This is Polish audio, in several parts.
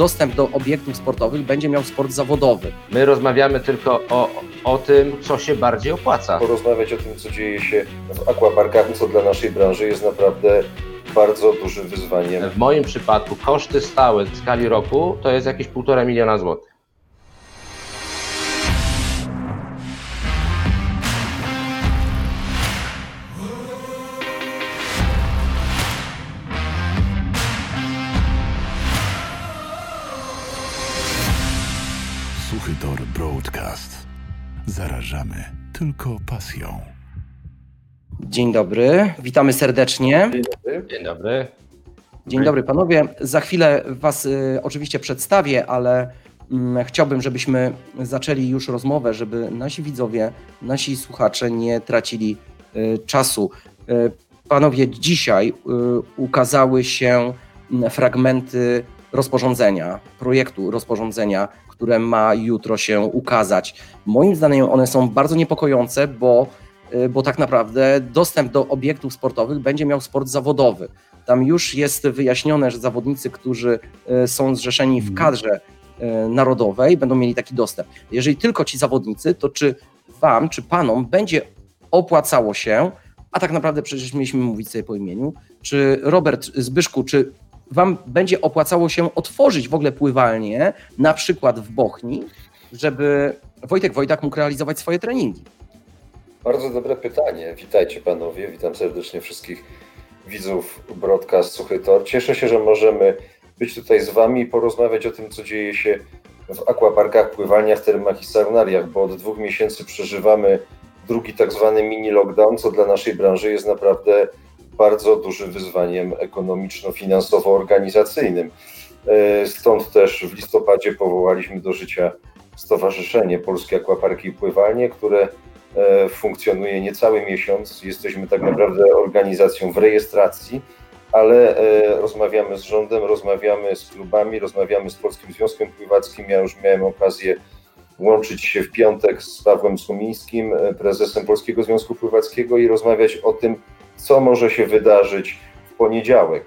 dostęp do obiektów sportowych będzie miał sport zawodowy. My rozmawiamy tylko o, o tym, co się bardziej opłaca. Porozmawiać o tym, co dzieje się w aquaparkach, co dla naszej branży jest naprawdę bardzo dużym wyzwaniem. W moim przypadku koszty stałe w skali roku to jest jakieś 1,5 miliona złotych. Tylko pasją. Dzień dobry, witamy serdecznie. Dzień dobry. Dzień dobry panowie. Za chwilę Was y, oczywiście przedstawię, ale mm, chciałbym, żebyśmy zaczęli już rozmowę, żeby nasi widzowie, nasi słuchacze nie tracili y, czasu. Y, panowie, dzisiaj y, ukazały się mm, fragmenty rozporządzenia, projektu rozporządzenia, które ma jutro się ukazać. Moim zdaniem one są bardzo niepokojące, bo, y, bo tak naprawdę dostęp do obiektów sportowych będzie miał sport zawodowy. Tam już jest wyjaśnione, że zawodnicy, którzy y, są zrzeszeni w kadrze y, narodowej, będą mieli taki dostęp. Jeżeli tylko ci zawodnicy, to czy wam, czy panom będzie opłacało się, a tak naprawdę przecież mieliśmy mówić sobie po imieniu, czy Robert Zbyszku, czy wam będzie opłacało się otworzyć w ogóle pływalnię, na przykład w Bochni, żeby Wojtek Wojtak mógł realizować swoje treningi? Bardzo dobre pytanie. Witajcie panowie, witam serdecznie wszystkich widzów broadcast Suchy Tor. Cieszę się, że możemy być tutaj z wami i porozmawiać o tym, co dzieje się w aquaparkach, pływalniach, termach i saunariach, bo od dwóch miesięcy przeżywamy drugi tak zwany mini lockdown, co dla naszej branży jest naprawdę bardzo dużym wyzwaniem ekonomiczno-finansowo-organizacyjnym. E, Stąd też w listopadzie powołaliśmy do życia Stowarzyszenie Polskie Aquaparki i Pływalnie, które e, funkcjonuje niecały miesiąc. Jesteśmy tak naprawdę organizacją w rejestracji, ale e, rozmawiamy z rządem, rozmawiamy z klubami, rozmawiamy z Polskim Związkiem Pływackim. Ja już miałem okazję łączyć się w piątek z Pawłem Sumińskim, prezesem Polskiego Związku Pływackiego i rozmawiać o tym, co może się wydarzyć w poniedziałek.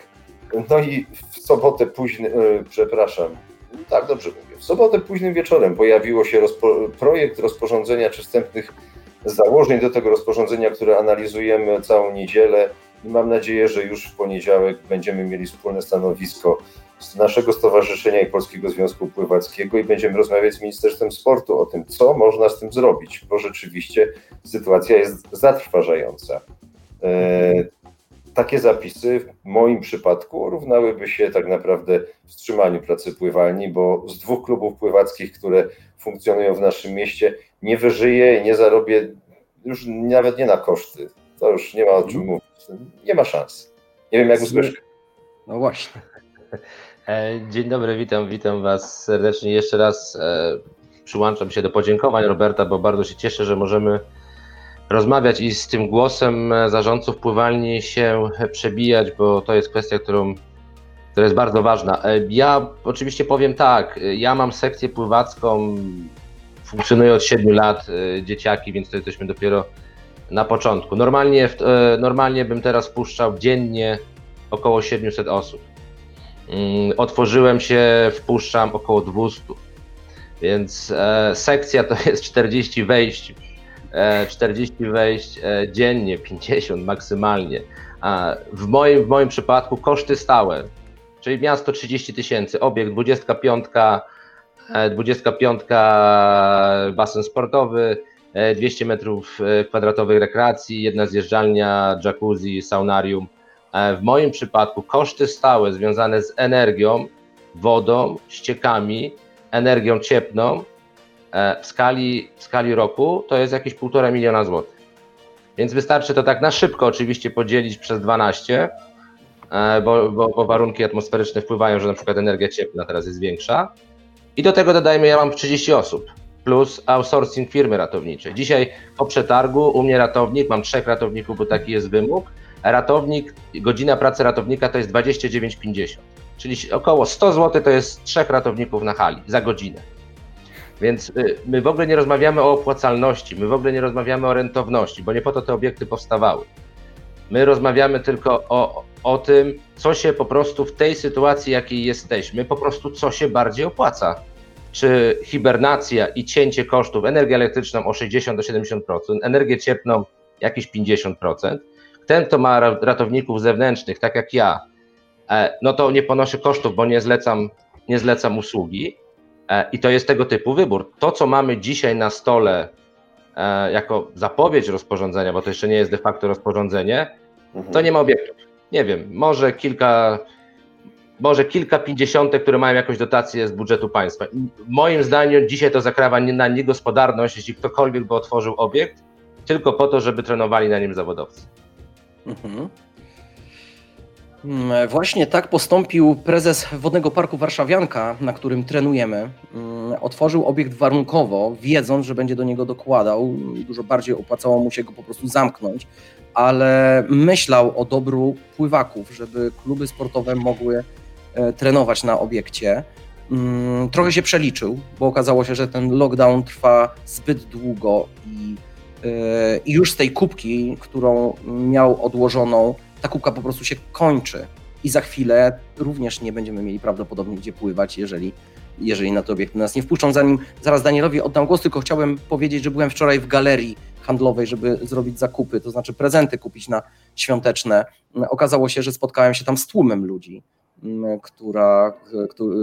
No i w sobotę późny, e, przepraszam, tak dobrze mówię, w sobotę późnym wieczorem pojawiło się rozpo, projekt rozporządzenia czy wstępnych założeń do tego rozporządzenia, które analizujemy całą niedzielę i mam nadzieję, że już w poniedziałek będziemy mieli wspólne stanowisko z naszego stowarzyszenia i Polskiego Związku Pływackiego i będziemy rozmawiać z Ministerstwem Sportu o tym, co można z tym zrobić, bo rzeczywiście sytuacja jest zatrważająca. E, takie zapisy w moim przypadku równałyby się tak naprawdę wstrzymaniu pracy pływalni, bo z dwóch klubów pływackich, które funkcjonują w naszym mieście, nie wyżyję i nie zarobię już nawet nie na koszty. To już nie ma o czym mówić. Nie ma szans. Nie wiem, jak u Zbyszka. No właśnie. E, Dzień dobry, witam, witam Was serdecznie. Jeszcze raz e, przyłączam się do podziękowań Roberta, bo bardzo się cieszę, że możemy rozmawiać i z tym głosem e, zarządców pływalni się przebijać, bo to jest kwestia, którą, która jest bardzo ważna. E, Ja oczywiście powiem tak, e, ja mam sekcję pływacką, funkcjonuję od 7 lat, dzieciaki, więc to jesteśmy dopiero na początku. Normalnie, normalnie bym teraz wpuszczał dziennie około 700 osób. Mm, Otworzyłem się, wpuszczam około 200. Więc sekcja to jest 40 wejść, 40 wejść e, dziennie, 50 maksymalnie. W, moim, w moim przypadku koszty stałe, czyli miasto 30 tysięcy, obiekt 25, e, 25 basen sportowy, e, 200 metrów e, kwadratowych rekreacji, jedna zjeżdżalnia, jacuzzi, saunarium. E, W moim przypadku koszty stałe związane z energią, wodą, ściekami, energią cieplną e, w skali, w skali roku to jest jakieś 1,5 miliona złotych. Więc wystarczy to tak na szybko oczywiście podzielić przez 12, e, bo, bo, bo warunki atmosferyczne wpływają, że na przykład energia cieplna teraz jest większa. I do tego dodajmy, ja mam 30 osób plus outsourcing firmy ratowniczej. Dzisiaj po przetargu u mnie ratownik, mam trzech ratowników, bo taki jest wymóg. Ratownik, godzina pracy ratownika to jest 29,50, czyli około 100 zł to jest trzech ratowników na hali za godzinę. Więc y, my w ogóle nie rozmawiamy o opłacalności, my w ogóle nie rozmawiamy o rentowności, bo nie po to te obiekty powstawały. My rozmawiamy tylko o, o tym, co się po prostu w tej sytuacji, jakiej jesteśmy, po prostu co się bardziej opłaca. Czy hibernacja i cięcie kosztów, energię elektryczną o 60 do 70%, energię cieplną jakieś 50%. Ten, kto ma ratowników zewnętrznych, tak jak ja, e, no to nie ponoszę kosztów, bo nie zlecam, nie zlecam usługi. E, I to jest tego typu wybór. To, co mamy dzisiaj na stole e, jako zapowiedź rozporządzenia, bo to jeszcze nie jest de facto rozporządzenie, to nie ma obiektów. Nie wiem, może kilka, może kilka pięćdziesiątek, które mają jakąś dotację z budżetu państwa. Moim zdaniem dzisiaj to zakrawa na niegospodarność, jeśli ktokolwiek by otworzył obiekt, tylko po to, żeby trenowali na nim zawodowcy. Mhm. Mm, właśnie tak postąpił prezes Wodnego Parku Warszawianka, na którym trenujemy. Mm, otworzył obiekt warunkowo, wiedząc, że będzie do niego dokładał. Dużo bardziej opłacało mu się go po prostu zamknąć, ale myślał o dobru pływaków, żeby kluby sportowe mogły e, trenować na obiekcie. Mm, trochę się przeliczył, bo okazało się, że ten lockdown trwa zbyt długo i, e, i już z tej kubki, którą miał odłożoną, ta kubka po prostu się kończy i za chwilę również nie będziemy mieli prawdopodobnie gdzie pływać, jeżeli, jeżeli na to obiekty nas nie wpuszczą. Zanim zaraz Danielowi oddam głos, tylko chciałbym powiedzieć, że byłem wczoraj w galerii handlowej, żeby zrobić zakupy, to znaczy prezenty kupić na świąteczne. Okazało się, że spotkałem się tam z tłumem ludzi, mm, która, który,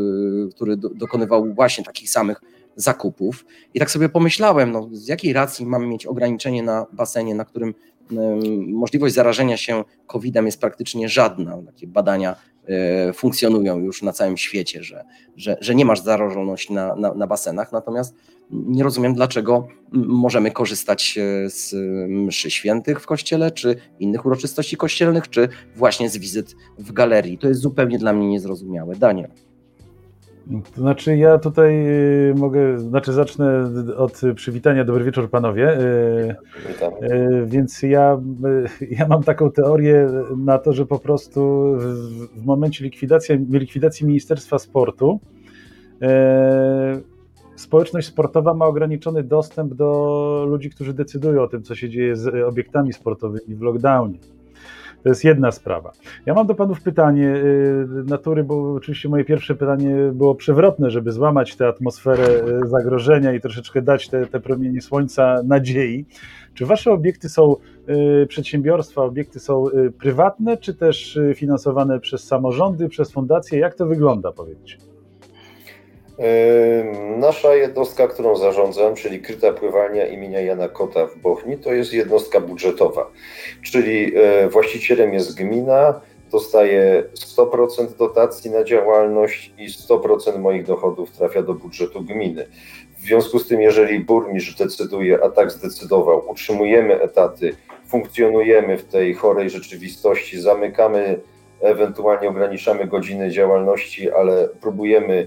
który dokonywał właśnie takich samych zakupów. I tak sobie pomyślałem, no, z jakiej racji mamy mieć ograniczenie na basenie, na którym możliwość zarażenia się COVID-em jest praktycznie żadna. Takie badania e, funkcjonują już na całym świecie, że, że, że nie masz zarażoności na, na, na basenach, natomiast nie rozumiem, dlaczego możemy korzystać e, z mszy świętych w kościele, czy innych uroczystości kościelnych, czy właśnie z wizyt w galerii. To jest zupełnie dla mnie niezrozumiałe. Daniel. To znaczy ja tutaj y, mogę, znaczy zacznę od przywitania. Dobry wieczór panowie. Y, Witam. Y, więc ja, ja mam taką teorię na to, że po prostu w, momencie likwidacji, likwidacji Ministerstwa Sportu społeczność sportowa ma ograniczony dostęp do ludzi, którzy decydują o tym, co się dzieje z obiektami sportowymi w lockdownie. To jest jedna sprawa. Ja mam do panów pytanie y, natury, bo oczywiście moje pierwsze pytanie było przewrotne, żeby złamać tę atmosferę y, zagrożenia i troszeczkę dać te, te promienie słońca nadziei. Czy wasze obiekty są y, przedsiębiorstwa, obiekty są prywatne, czy też finansowane przez samorządy, przez fundacje? Jak to wygląda, powiedzcie? Nasza jednostka, którą zarządzam, czyli Kryta Pływalnia imienia Jana Kota w Bochni, to jest jednostka budżetowa, czyli e, właścicielem jest gmina, dostaje 100% dotacji na działalność i 100% moich dochodów trafia do budżetu gminy. W związku z tym, jeżeli burmistrz decyduje, a tak zdecydował, utrzymujemy etaty, funkcjonujemy w tej chorej rzeczywistości, zamykamy, ewentualnie ograniczamy godziny działalności, ale próbujemy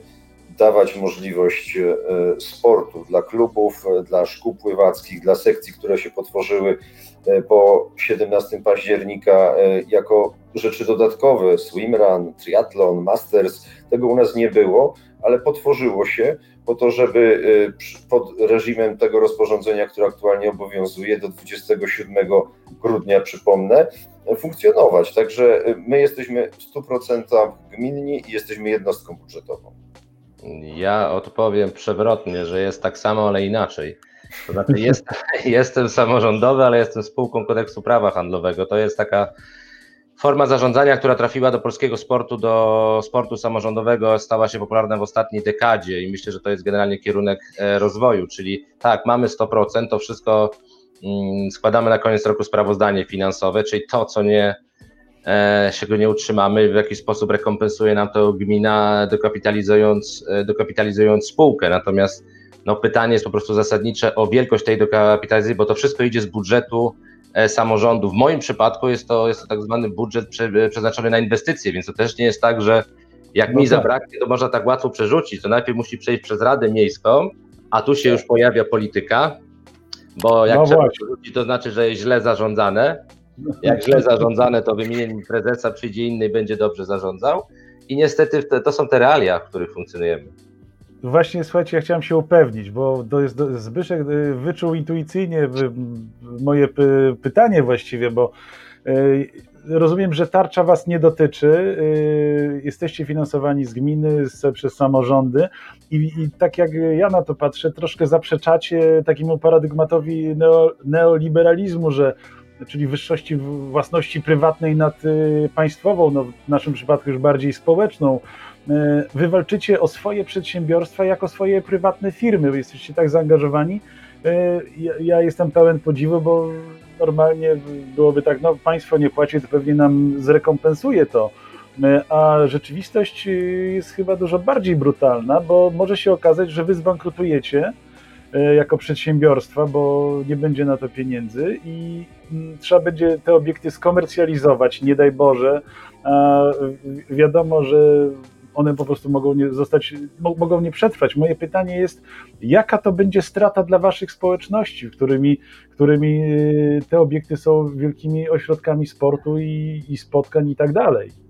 dawać możliwość e, sportu dla klubów, e, dla szkół pływackich, dla sekcji, które się potworzyły e, po 17 października jako rzeczy dodatkowe, swimrun, triathlon, masters, tego u nas nie było, ale potworzyło się po to, żeby pod reżimem tego rozporządzenia, które aktualnie obowiązuje do 27 grudnia, przypomnę, funkcjonować. Także my jesteśmy w 100% gminni i jesteśmy jednostką budżetową. Ja odpowiem przewrotnie, że jest tak samo, ale inaczej. To znaczy jest, jestem samorządowy, ale jestem spółką kodeksu prawa handlowego. To jest taka forma zarządzania, która trafiła do polskiego sportu, do sportu samorządowego, stała się popularna w ostatniej dekadzie i myślę, że to jest generalnie kierunek e, rozwoju, czyli tak, mamy 100%, to wszystko mm, składamy na koniec roku sprawozdanie finansowe, czyli to, co nie się go nie utrzymamy, w jaki sposób rekompensuje nam to gmina, dokapitalizując, e, dokapitalizując spółkę. Natomiast no, pytanie jest po prostu zasadnicze o wielkość tej dokapitalizacji, bo to wszystko idzie z budżetu e, samorządu. W moim przypadku jest to, jest to tak zwany budżet prze, przeznaczony na inwestycje, więc to też nie jest tak, że jak no mi tak. zabraknie, to można tak łatwo przerzucić. To najpierw musi przejść przez Radę Miejską, a tu się już pojawia polityka, bo jak no trzeba przerzucić, to znaczy, że jest źle zarządzane, jak źle zarządzane, to wymienienie prezesa, przyjdzie inny i będzie dobrze zarządzał. I niestety to są te realia, w których funkcjonujemy. Właśnie, słuchajcie, ja chciałem się upewnić, bo to jest Zbyszek y, wyczuł intuicyjnie moje pytanie właściwie, bo y, rozumiem, że tarcza Was nie dotyczy. Jesteście finansowani z gminy, z, przez samorządy i, i, tak jak ja na to patrzę, troszkę zaprzeczacie takiemu paradygmatowi neo, neoliberalizmu, że czyli wyższości własności prywatnej nad państwową, no w naszym przypadku już bardziej społeczną. Wy walczycie o swoje przedsiębiorstwa jako swoje prywatne firmy. Wy jesteście tak zaangażowani. Ja, ja jestem pełen podziwu, bo normalnie byłoby tak, no państwo nie płaci, to pewnie nam zrekompensuje to. A rzeczywistość jest chyba dużo bardziej brutalna, bo może się okazać, że wy zbankrutujecie jako przedsiębiorstwa, bo nie będzie na to pieniędzy i mm, trzeba będzie te obiekty skomercjalizować, nie daj Boże. Wiadomo, że one po prostu mogą nie zostać, mogą nie przetrwać. Moje pytanie jest, jaka to będzie strata dla waszych społeczności, którymi, którymi y, te obiekty są wielkimi ośrodkami sportu i, i spotkań i tak dalej?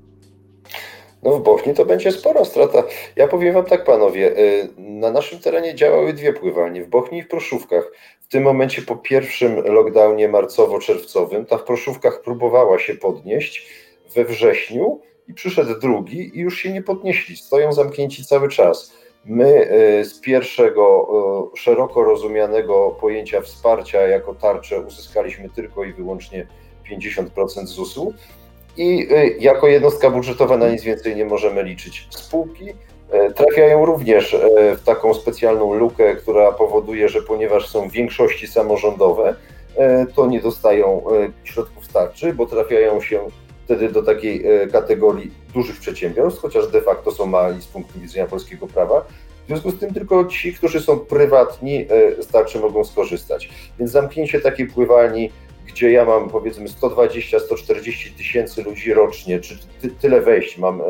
No w Bochni to będzie spora strata. Ja powiem wam tak, panowie, y, na naszym terenie działały dwie pływalnie, w Bochni i w Proszówkach. W tym momencie po pierwszym lockdownie marcowo-czerwcowym ta w Proszówkach próbowała się podnieść we wrześniu, i przyszedł drugi i już się nie podnieśli, stoją zamknięci cały czas. My e, z pierwszego e, szeroko rozumianego pojęcia wsparcia jako tarczę uzyskaliśmy tylko i wyłącznie 50% ZUS-u i e, jako jednostka budżetowa na nic więcej nie możemy liczyć. Spółki trafiają również w taką specjalną lukę, która powoduje, że ponieważ są w większości samorządowe, to nie dostają środków tarczy, bo trafiają się wtedy do takiej kategorii dużych przedsiębiorstw, chociaż de facto są mali z punktu widzenia polskiego prawa. W związku z tym tylko ci, którzy są prywatni, starczy mogą skorzystać. Więc zamknięcie takiej pływalni, gdzie ja mam powiedzmy 120-140 tysięcy ludzi rocznie, czy ty, tyle wejść mam e,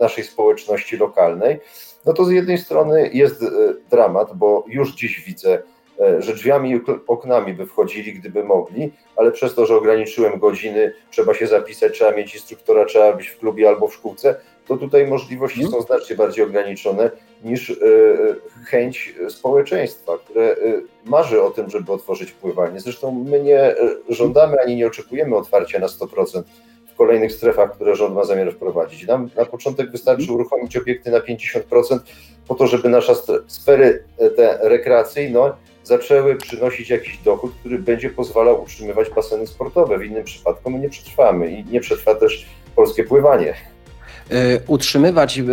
naszej społeczności lokalnej, no to z jednej strony jest dramat, bo już dziś widzę E, że drzwiami i oknami by wchodzili, gdyby mogli, ale przez to, że ograniczyłem godziny, trzeba się zapisać, trzeba mieć instruktora, trzeba być w klubie albo w szkółce, to tutaj możliwości mhm. są znacznie bardziej ograniczone niż e, chęć społeczeństwa, które e, marzy o tym, żeby otworzyć pływanie. Zresztą my nie żądamy ani nie oczekujemy otwarcia na 100% w kolejnych strefach, które rząd ma zamiar wprowadzić. Nam na początek wystarczy mhm. uruchomić obiekty na 50% po to, żeby nasze sfery te rekreacyjne zaczęły przynosić jakiś dochód, który będzie pozwalał utrzymywać baseny sportowe. W innym przypadku my nie przetrwamy i nie przetrwa też polskie pływanie. Y, utrzymywać y,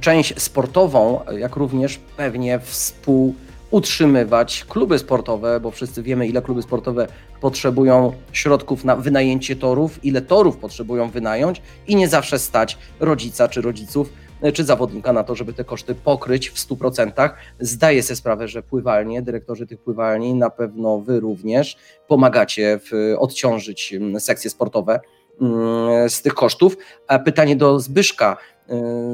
część sportową, jak również pewnie współutrzymywać kluby sportowe, bo wszyscy wiemy, ile kluby sportowe potrzebują środków na wynajęcie torów, ile torów potrzebują wynająć i nie zawsze stać rodzica czy rodziców czy zawodnika na to, żeby te koszty pokryć w 100%. Zdaję sobie sprawę, że pływalnie, dyrektorzy tych pływalni, na pewno wy również pomagacie w, odciążyć mm, sekcje sportowe mm, z tych kosztów. A pytanie do Zbyszka.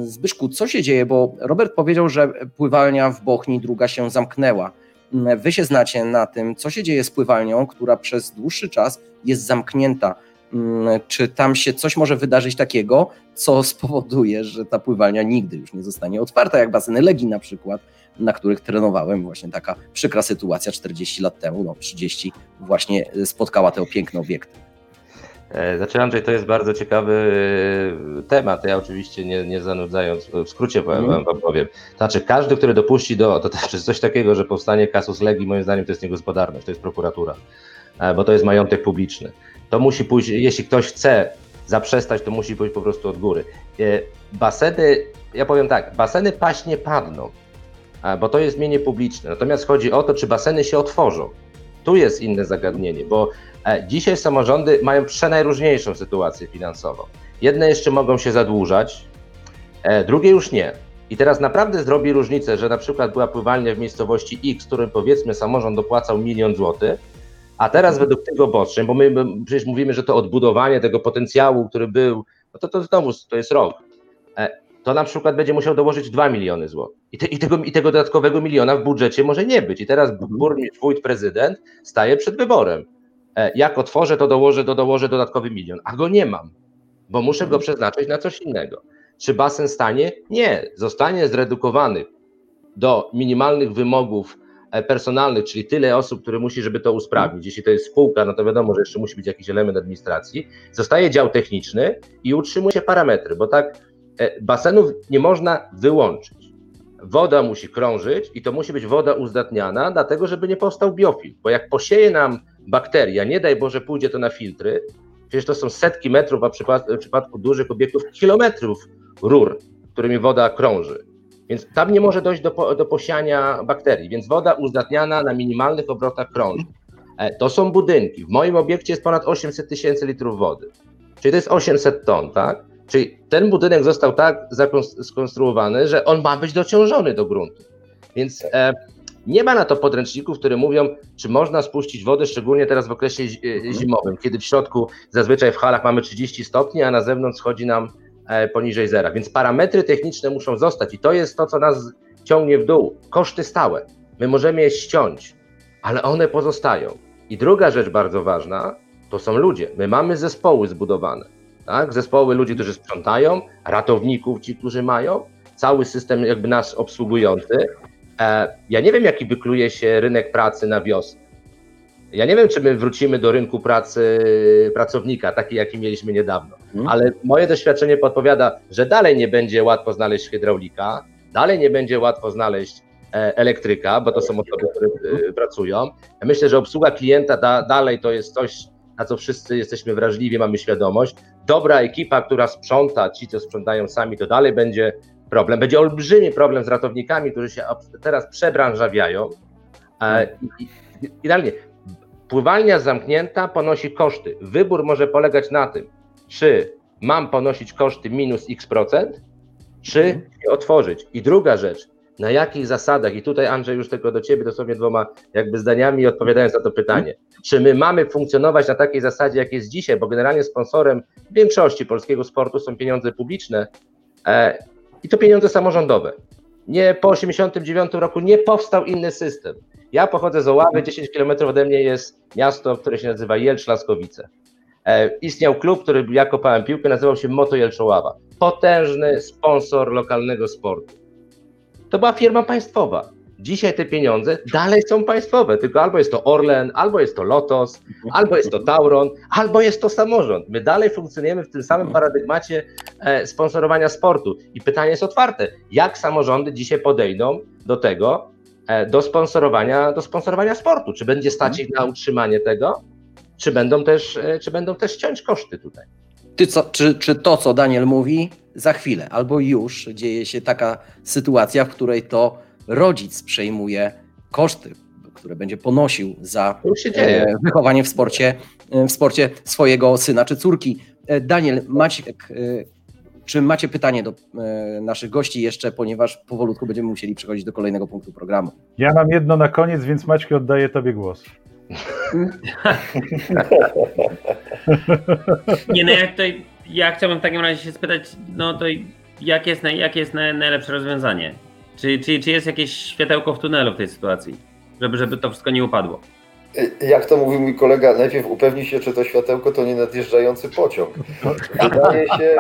Y, Zbyszku, co się dzieje? Bo Robert powiedział, że pływalnia w Bochni druga się zamknęła. Mm, wy się znacie na tym, co się dzieje z pływalnią, która przez dłuższy czas jest zamknięta. Mm, czy tam się coś może wydarzyć takiego, co spowoduje, że ta pływalnia nigdy już nie zostanie otwarta, jak baseny Legii na przykład, na których trenowałem. Właśnie taka przykra sytuacja 40 lat temu, no 30 właśnie spotkała te piękne obiekty. E, znaczy Andrzej, to jest bardzo ciekawy e, temat. Ja oczywiście nie, nie zanudzając, w skrócie powiem, mm. wam powiem. Znaczy każdy, który dopuści do, to jest coś takiego, że powstanie kasus Legii, moim zdaniem to jest niegospodarność, to jest prokuratura, e, bo to jest majątek publiczny to musi pójść, jeśli ktoś chce zaprzestać, to musi pójść po prostu od góry. Baseny, ja powiem tak, baseny paść nie padną, bo to jest mienie publiczne. Natomiast chodzi o to, czy baseny się otworzą. Tu jest inne zagadnienie, bo dzisiaj samorządy mają przenajróżniejszą sytuację finansową. Jedne jeszcze mogą się zadłużać, e, drugie już nie. I teraz naprawdę zrobi różnicę, że na przykład była pływalnia w miejscowości X, którym powiedzmy samorząd dopłacał milion złotych, a teraz według tego obostrzeń, bo my przecież mówimy, że to odbudowanie tego potencjału, który był, no to, to znowu to jest rok. E, to na przykład będzie musiał dołożyć 2 miliony złotych. I, te, i, tego, I tego dodatkowego miliona w budżecie może nie być. I teraz mhm. burmistrz, wójt, prezydent staje przed wyborem. E, jak otworzę, to dołożę, to dołożę dodatkowy milion, a go nie mam, bo muszę go mhm. przeznaczyć na coś innego. Czy basen stanie? Nie, zostanie zredukowany do minimalnych wymogów e, personalnych, czyli tyle osób, które musi, żeby to usprawnić. Jeśli to jest spółka, no to wiadomo, że jeszcze musi być jakiś element administracji. Zostaje dział techniczny i utrzymuje się parametry, bo tak e, basenów nie można wyłączyć. Woda musi krążyć i to musi być woda uzdatniana, dlatego żeby nie powstał biofilm, bo jak posieje nam bakteria, nie daj Boże pójdzie to na filtry, przecież to są setki metrów, a w przypadku dużych obiektów kilometrów rur, którymi woda krąży. Więc tam nie może dojść do, do posiania bakterii, więc woda uzdatniana na minimalnych obrotach krąży. E, to są budynki. W moim obiekcie jest ponad 800 tysięcy litrów wody. Czyli to jest 800 ton, tak? Czyli ten budynek został tak skonstruowany, że on ma być dociążony do gruntu. Więc e, nie ma na to podręczników, które mówią, czy można spuścić wodę, szczególnie teraz w okresie e, zimowym, kiedy w środku zazwyczaj w halach mamy 30 stopni, a na zewnątrz schodzi nam E, poniżej zera. Więc parametry techniczne muszą zostać i to jest to, co nas ciągnie w dół. Koszty stałe. My możemy je ściąć, ale one pozostają. I druga rzecz bardzo ważna to są ludzie. My mamy zespoły zbudowane. Tak? Zespoły ludzi, którzy sprzątają, ratowników, ci, którzy mają, cały system jakby nas obsługujący. E, ja nie wiem, jaki wykluje się rynek pracy na wiosnę. Ja nie wiem, czy my wrócimy do rynku pracy pracownika, taki jaki mieliśmy niedawno, hmm. ale moje doświadczenie podpowiada, że dalej nie będzie łatwo znaleźć hydraulika, dalej nie będzie łatwo znaleźć e, elektryka, bo to są osoby, które e, pracują. Ja myślę, że obsługa klienta da, dalej to jest coś, na co wszyscy jesteśmy wrażliwi, mamy świadomość. Dobra ekipa, która sprząta, ci, co sprzątają sami, to dalej będzie problem. Będzie olbrzymi problem z ratownikami, którzy się teraz przebranżawiają. E, I, Idealnie, Pływalnia zamknięta ponosi koszty. Wybór może polegać na tym, czy mam ponosić koszty minus x procent, czy mhm. je otworzyć. I druga rzecz, na jakich zasadach, i tutaj Andrzej już tylko do Ciebie dosłownie dwoma jakby zdaniami odpowiadając na to pytanie, czy my mamy funkcjonować na takiej zasadzie, jak jest dzisiaj, bo generalnie sponsorem większości polskiego sportu są pieniądze publiczne e, i to pieniądze samorządowe. Nie po 1989 roku nie powstał inny system. Ja pochodzę z Oławy, 10 km ode mnie jest miasto, które się nazywa Jelcz-Laskowice. E, istniał klub, który ja kopałem piłkę, nazywał się Moto Jelczoława. Potężny sponsor lokalnego sportu. To była firma państwowa. Dzisiaj te pieniądze dalej są państwowe, tylko albo jest to Orlen, albo jest to Lotos, albo jest to Tauron, albo jest to samorząd. My dalej funkcjonujemy w tym samym paradygmacie e, sponsorowania sportu. I pytanie jest otwarte: jak samorządy dzisiaj podejdą do tego, E, do sponsorowania, do sponsorowania sportu. Czy będzie stać ich na utrzymanie tego, czy będą też, e, czy będą też ciąć koszty tutaj? Ty co, czy, czy to, co Daniel mówi, za chwilę albo już dzieje się taka sytuacja, w której to rodzic przejmuje koszty, które będzie ponosił za e, wychowanie w sporcie, w sporcie swojego syna czy córki. Daniel, Maciek czy macie pytanie do e, naszych gości jeszcze, ponieważ powolutku będziemy musieli przechodzić do kolejnego punktu programu? Ja mam jedno na koniec, więc Maćku oddaję Tobie głos. Nie, no jak to, ja chciałbym w takim razie się spytać, no to jakie jest, jakie jest najlepsze rozwiązanie? Czy, czy, czy jest jakieś światełko w tunelu w tej sytuacji, żeby, żeby to wszystko nie upadło? Jak to mówił mój kolega, najpierw upewnij się, czy to światełko to nie nadjeżdżający pociąg. Wydaje się,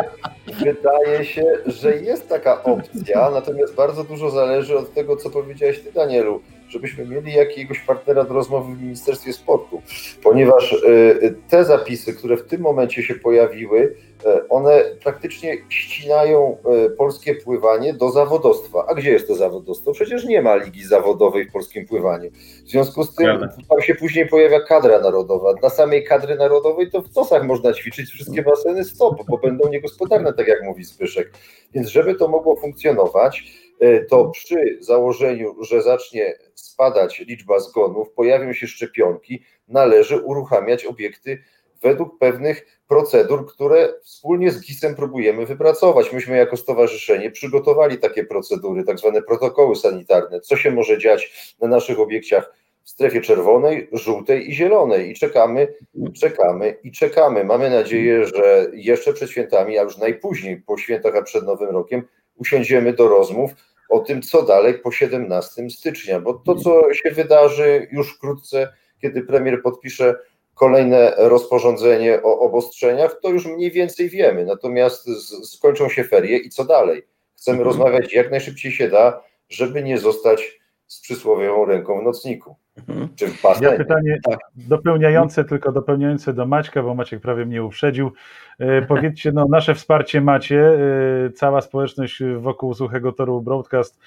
wydaje się, że jest taka opcja, natomiast bardzo dużo zależy od tego, co powiedziałeś Ty, Danielu, żebyśmy mieli jakiegoś partnera do rozmowy w Ministerstwie Sportu, ponieważ y, te zapisy, które w tym momencie się pojawiły, E, one praktycznie ścinają e, polskie pływanie do zawodostwa. A gdzie jest to zawodostwo? Przecież nie ma ligi zawodowej w polskim pływaniu. W związku z tym tam się później pojawia kadra narodowa. Dla samej kadry narodowej to w TOSach można ćwiczyć wszystkie baseny stop, bo będą niegospodarne, tak jak mówi Spyszek. Więc żeby to mogło funkcjonować, e, to przy założeniu, że zacznie spadać liczba zgonów, pojawią się szczepionki, należy uruchamiać obiekty według pewnych procedur, które wspólnie z GIS-em próbujemy wypracować. Myśmy jako stowarzyszenie przygotowali takie procedury, tak zwane protokoły sanitarne, co się może dziać na naszych obiekciach w strefie czerwonej, żółtej i zielonej i czekamy, czekamy i czekamy. Mamy nadzieję, że jeszcze przed świętami, a już najpóźniej po świętach, a przed Nowym Rokiem usiądziemy do rozmów o tym, co dalej po 17 stycznia, bo to, co się wydarzy już wkrótce, kiedy premier podpisze kolejne rozporządzenie o obostrzeniach, to już mniej więcej wiemy. Natomiast skończą się ferie i co dalej? Chcemy mhm. rozmawiać jak najszybciej się da, żeby nie zostać z przysłowiową ręką w nocniku. Mhm. Czy w basenie. Ja pytanie Tak. dopełniające, tylko dopełniające do Maćka, bo Maciek prawie mnie uprzedził. E, powiedzcie, no nasze wsparcie macie, e, cała społeczność wokół Suchego Toru Broadcast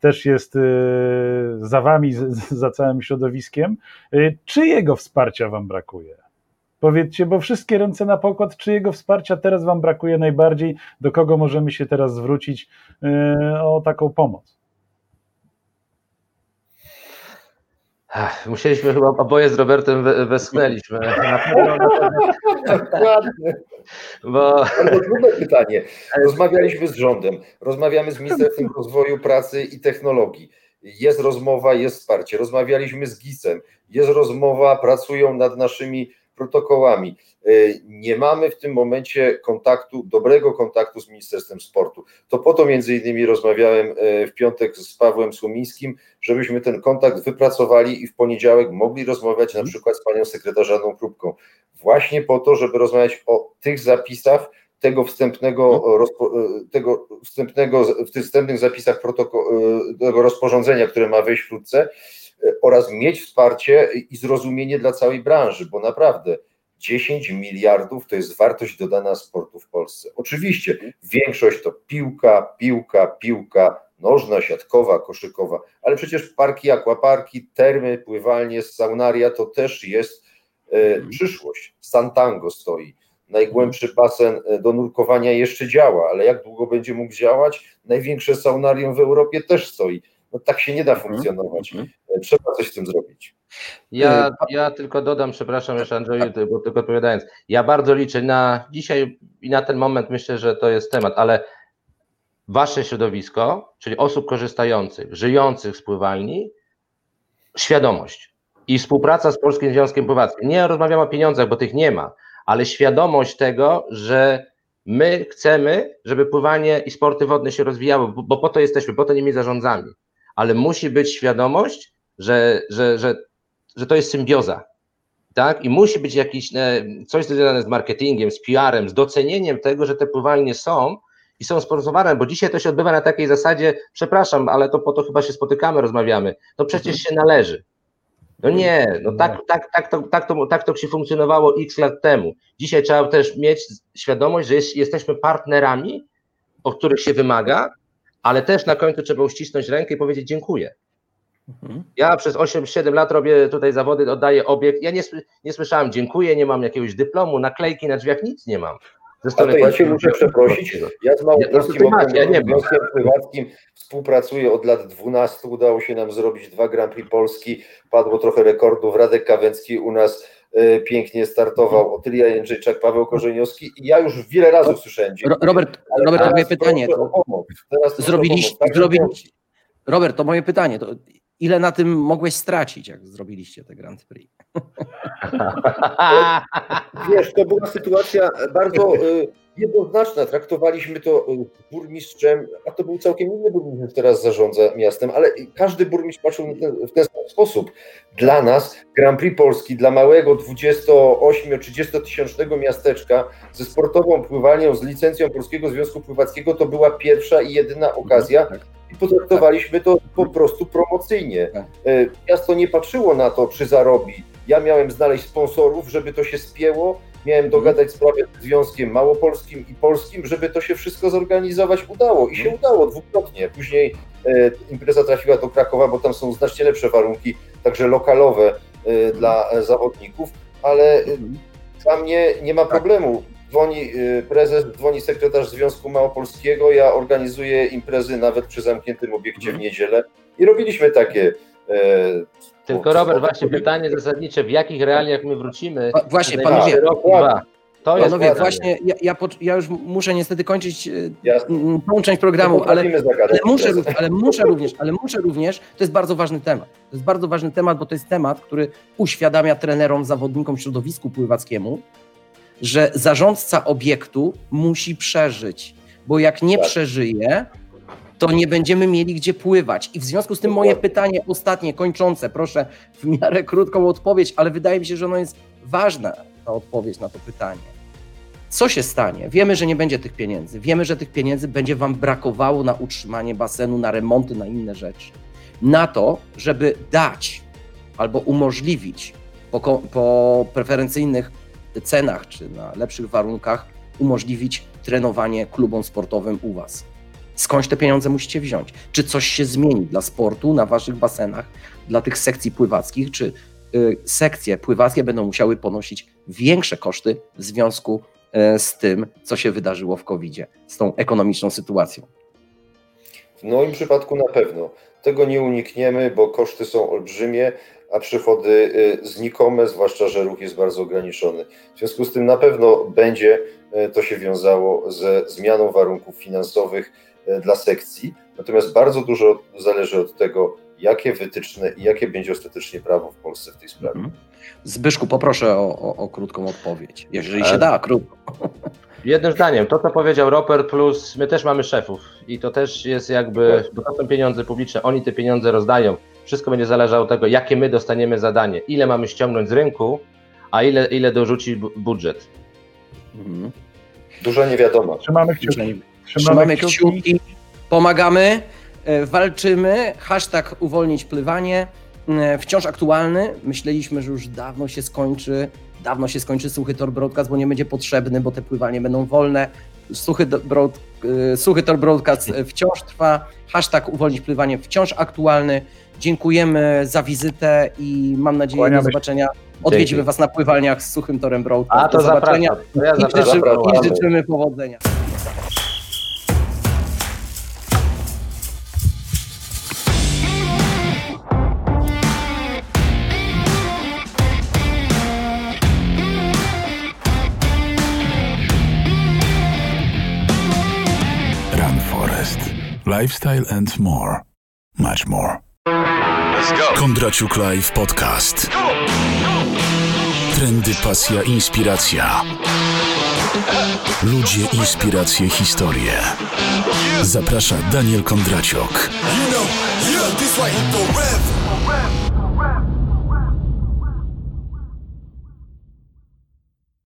też jest e, za wami, za całym środowiskiem. E, czyjego wsparcia wam brakuje? Powiedzcie, bo wszystkie ręce na pokład, czyjego wsparcia teraz wam brakuje najbardziej, do kogo możemy się teraz zwrócić e, o taką pomoc? Ach, Musieliśmy chyba oboje z Robertem we- westchnęliśmy. Dokładnie. bo trudne pytanie. Rozmawialiśmy z rządem, rozmawiamy z Ministerstwem Rozwoju, Pracy i Technologii. Jest rozmowa, jest wsparcie. Rozmawialiśmy z GIS-em, jest rozmowa, pracują nad naszymi protokołami. Y, Nie mamy w tym momencie kontaktu, dobrego kontaktu z Ministerstwem Sportu. To po to między innymi rozmawiałem y, w piątek z Pawłem Sumińskim, żebyśmy ten kontakt wypracowali i w poniedziałek mogli rozmawiać na przykład z panią sekretarz Anną Krupką. Właśnie po to, żeby rozmawiać o tych zapisach, tego wstępnego, rozpo, tego wstępnego, w tych wstępnych zapisach protoko, tego rozporządzenia, które ma wejść wkrótce oraz mieć wsparcie i zrozumienie dla całej branży, bo naprawdę 10 miliardów to jest wartość dodana sportu w Polsce. Oczywiście większość to piłka, piłka, piłka, nożna, siatkowa, koszykowa, ale przecież parki, akwaparki, termy, pływalnie, saunaria to też jest e, przyszłość. Santango stoi. Najgłębszy basen e, do nurkowania jeszcze działa, ale jak długo będzie mógł działać? Największe saunarium w Europie też stoi. No tak się nie da funkcjonować. Mhm. E, Trzeba coś z tym zrobić. ja, ja tylko dodam, przepraszam jeszcze Andrzeju, bo tylko odpowiadając. Ja bardzo liczę na dzisiaj i na ten moment myślę, że to jest temat, ale wasze środowisko, czyli osób korzystających, żyjących z pływalni, świadomość i współpraca z Polskim Związkiem Pływackim. Nie rozmawiam o pieniądzach, bo tych nie ma, ale świadomość tego, że my chcemy, żeby pływanie i sporty wodne się rozwijały, bo, bo po to jesteśmy, po to nimi zarządzamy. Ale musi być świadomość, że, że, że, że to jest symbioza. Tak? I musi być jakiś e, coś związane z marketingiem, z PR-em, z docenieniem tego, że te pływalnie są i są sponsorowane, bo dzisiaj to się odbywa na takiej zasadzie, przepraszam, ale to po to chyba się spotykamy, rozmawiamy. To przecież się należy. No nie, no tak, tak, tak, to, tak, to, tak to się funkcjonowało x lat temu. Dzisiaj trzeba też mieć świadomość, że jest, jesteśmy partnerami, o których się wymaga, ale też na końcu trzeba uścisnąć rękę i powiedzieć dziękuję. Mhm. Ja przez 8-7 lat robię tutaj zawody, oddaję obiekt. Ja nie, nie słyszałem dziękuję, nie mam jakiegoś dyplomu, naklejki na drzwiach, nic nie mam. Ze A to ja cię muszę przeprosić. Ja z Małopolskim Ja- ja- nie Pływackim współpracuję od lat 12. Udało się nam zrobić dwa Grand Prix Polski. Padło trochę rekordów. Radek Kawęcki u nas pięknie startował. Otylia Jędrzejczak, Paweł Korzeniowski. I ja już wiele razy słyszałem. Robert, Robert, to moje pytanie. Teraz zrobiliście. Tak, zrobiliście, Robert, to moje pytanie. To ile na tym mogłeś stracić, jak zrobiliście te Grand Prix? Wiesz, to była sytuacja bardzo e, jednoznaczna. Traktowaliśmy to z burmistrzem, a to był całkiem inny burmistrz, który teraz zarządza miastem, ale każdy burmistrz patrzył w ten sam sposób. Dla nas Grand Prix Polski, dla małego 28-30 tysięcznego miasteczka ze sportową pływalnią, z licencją Polskiego Związku Pływackiego, to była pierwsza i jedyna okazja Tak. I potraktowaliśmy to po prostu promocyjnie. Tak. E, Miasto nie patrzyło na to, czy zarobi. Ja miałem znaleźć sponsorów, żeby to się spięło. Miałem dogadać sprawy z Związkiem Małopolskim i Polskim, żeby to się wszystko zorganizować. Udało i się udało dwukrotnie. Później e, impreza trafiła do Krakowa, bo tam są znacznie lepsze warunki, także lokalowe e, dla e, zawodników, ale e, dla mnie nie ma problemu. Dzwoni e, prezes, dzwoni sekretarz Związku Małopolskiego, ja organizuję imprezy nawet przy zamkniętym obiekcie w niedzielę i robiliśmy takie. e, Tylko Robert, właśnie pytanie zasadnicze, w jakich realiach my wrócimy? Właśnie, panowie, rok dwa. To jest panowie właśnie ja, ja, po- ja już muszę niestety kończyć e, Jasne. tą część programu, ale Ale muszę, ale muszę również, ale muszę również, to jest bardzo ważny temat. To jest bardzo ważny temat, bo to jest temat, który uświadamia trenerom, zawodnikom, środowisku pływackiemu, że zarządca obiektu musi przeżyć, bo jak nie Tak. przeżyje, to nie będziemy mieli gdzie pływać. I w związku z tym moje pytanie ostatnie, kończące, proszę w miarę krótką odpowiedź, ale wydaje mi się, że ono jest ważna, ta odpowiedź na to pytanie. Co się stanie? Wiemy, że nie będzie tych pieniędzy. Wiemy, że tych pieniędzy będzie Wam brakowało na utrzymanie basenu, na remonty, na inne rzeczy. na to, żeby dać albo umożliwić po, po preferencyjnych cenach czy na lepszych warunkach umożliwić trenowanie klubom sportowym u Was. Skądś te pieniądze musicie wziąć? Czy coś się zmieni dla sportu na Waszych basenach, dla tych sekcji pływackich? Czy y, sekcje pływackie będą musiały ponosić większe koszty w związku y, z tym, co się wydarzyło w COVID-zie, z tą ekonomiczną sytuacją? W moim przypadku na pewno. Tego nie unikniemy, bo koszty są olbrzymie, a przychody y, znikome, zwłaszcza, że ruch jest bardzo ograniczony. W związku z tym na pewno będzie y, to się wiązało ze zmianą warunków finansowych y, dla sekcji. Natomiast bardzo dużo zależy od tego, jakie wytyczne i jakie będzie ostatecznie prawo w Polsce w tej sprawie. Mhm. Zbyszku, poproszę o, o, o krótką odpowiedź, jeżeli się da, krótko. Jednym zdaniem, to co powiedział Roper, plus my też mamy szefów i to też jest jakby, bo to są pieniądze publiczne, oni te pieniądze rozdają. Wszystko będzie zależało od tego, jakie my dostaniemy zadanie, ile mamy ściągnąć z rynku, a ile, ile dorzuci bu- budżet. Mhm. Duża niewiadoma. Trzymamy kciuki. Trzymamy, Trzymamy kciuki. kciuki. pomagamy, e, walczymy. Hashtag uwolnić pływanie. E, Wciąż aktualny. Myśleliśmy, że już dawno się skończy. Dawno się skończy suchy tor broadcast, bo nie będzie potrzebny, bo te pływanie będą wolne. Suchy, do- broad, e, suchy tor broadcast e, wciąż trwa. Hashtag uwolnić pływanie wciąż aktualny. Dziękujemy za wizytę i mam nadzieję Kłaniamy do zobaczenia. Odwiedzimy Dzięki. Was na pływalniach z suchym torem broadcast. A to do zobaczenia. zapraszam. Ja I zapraszam. życzymy, I życzymy powodzenia. Lifestyle and more. Much more. Kondraciuk Live Podcast. Trendy, pasja, inspiracja. Ludzie, inspiracje, historie. Zaprasza Daniel Kondraciuk. You know, yeah,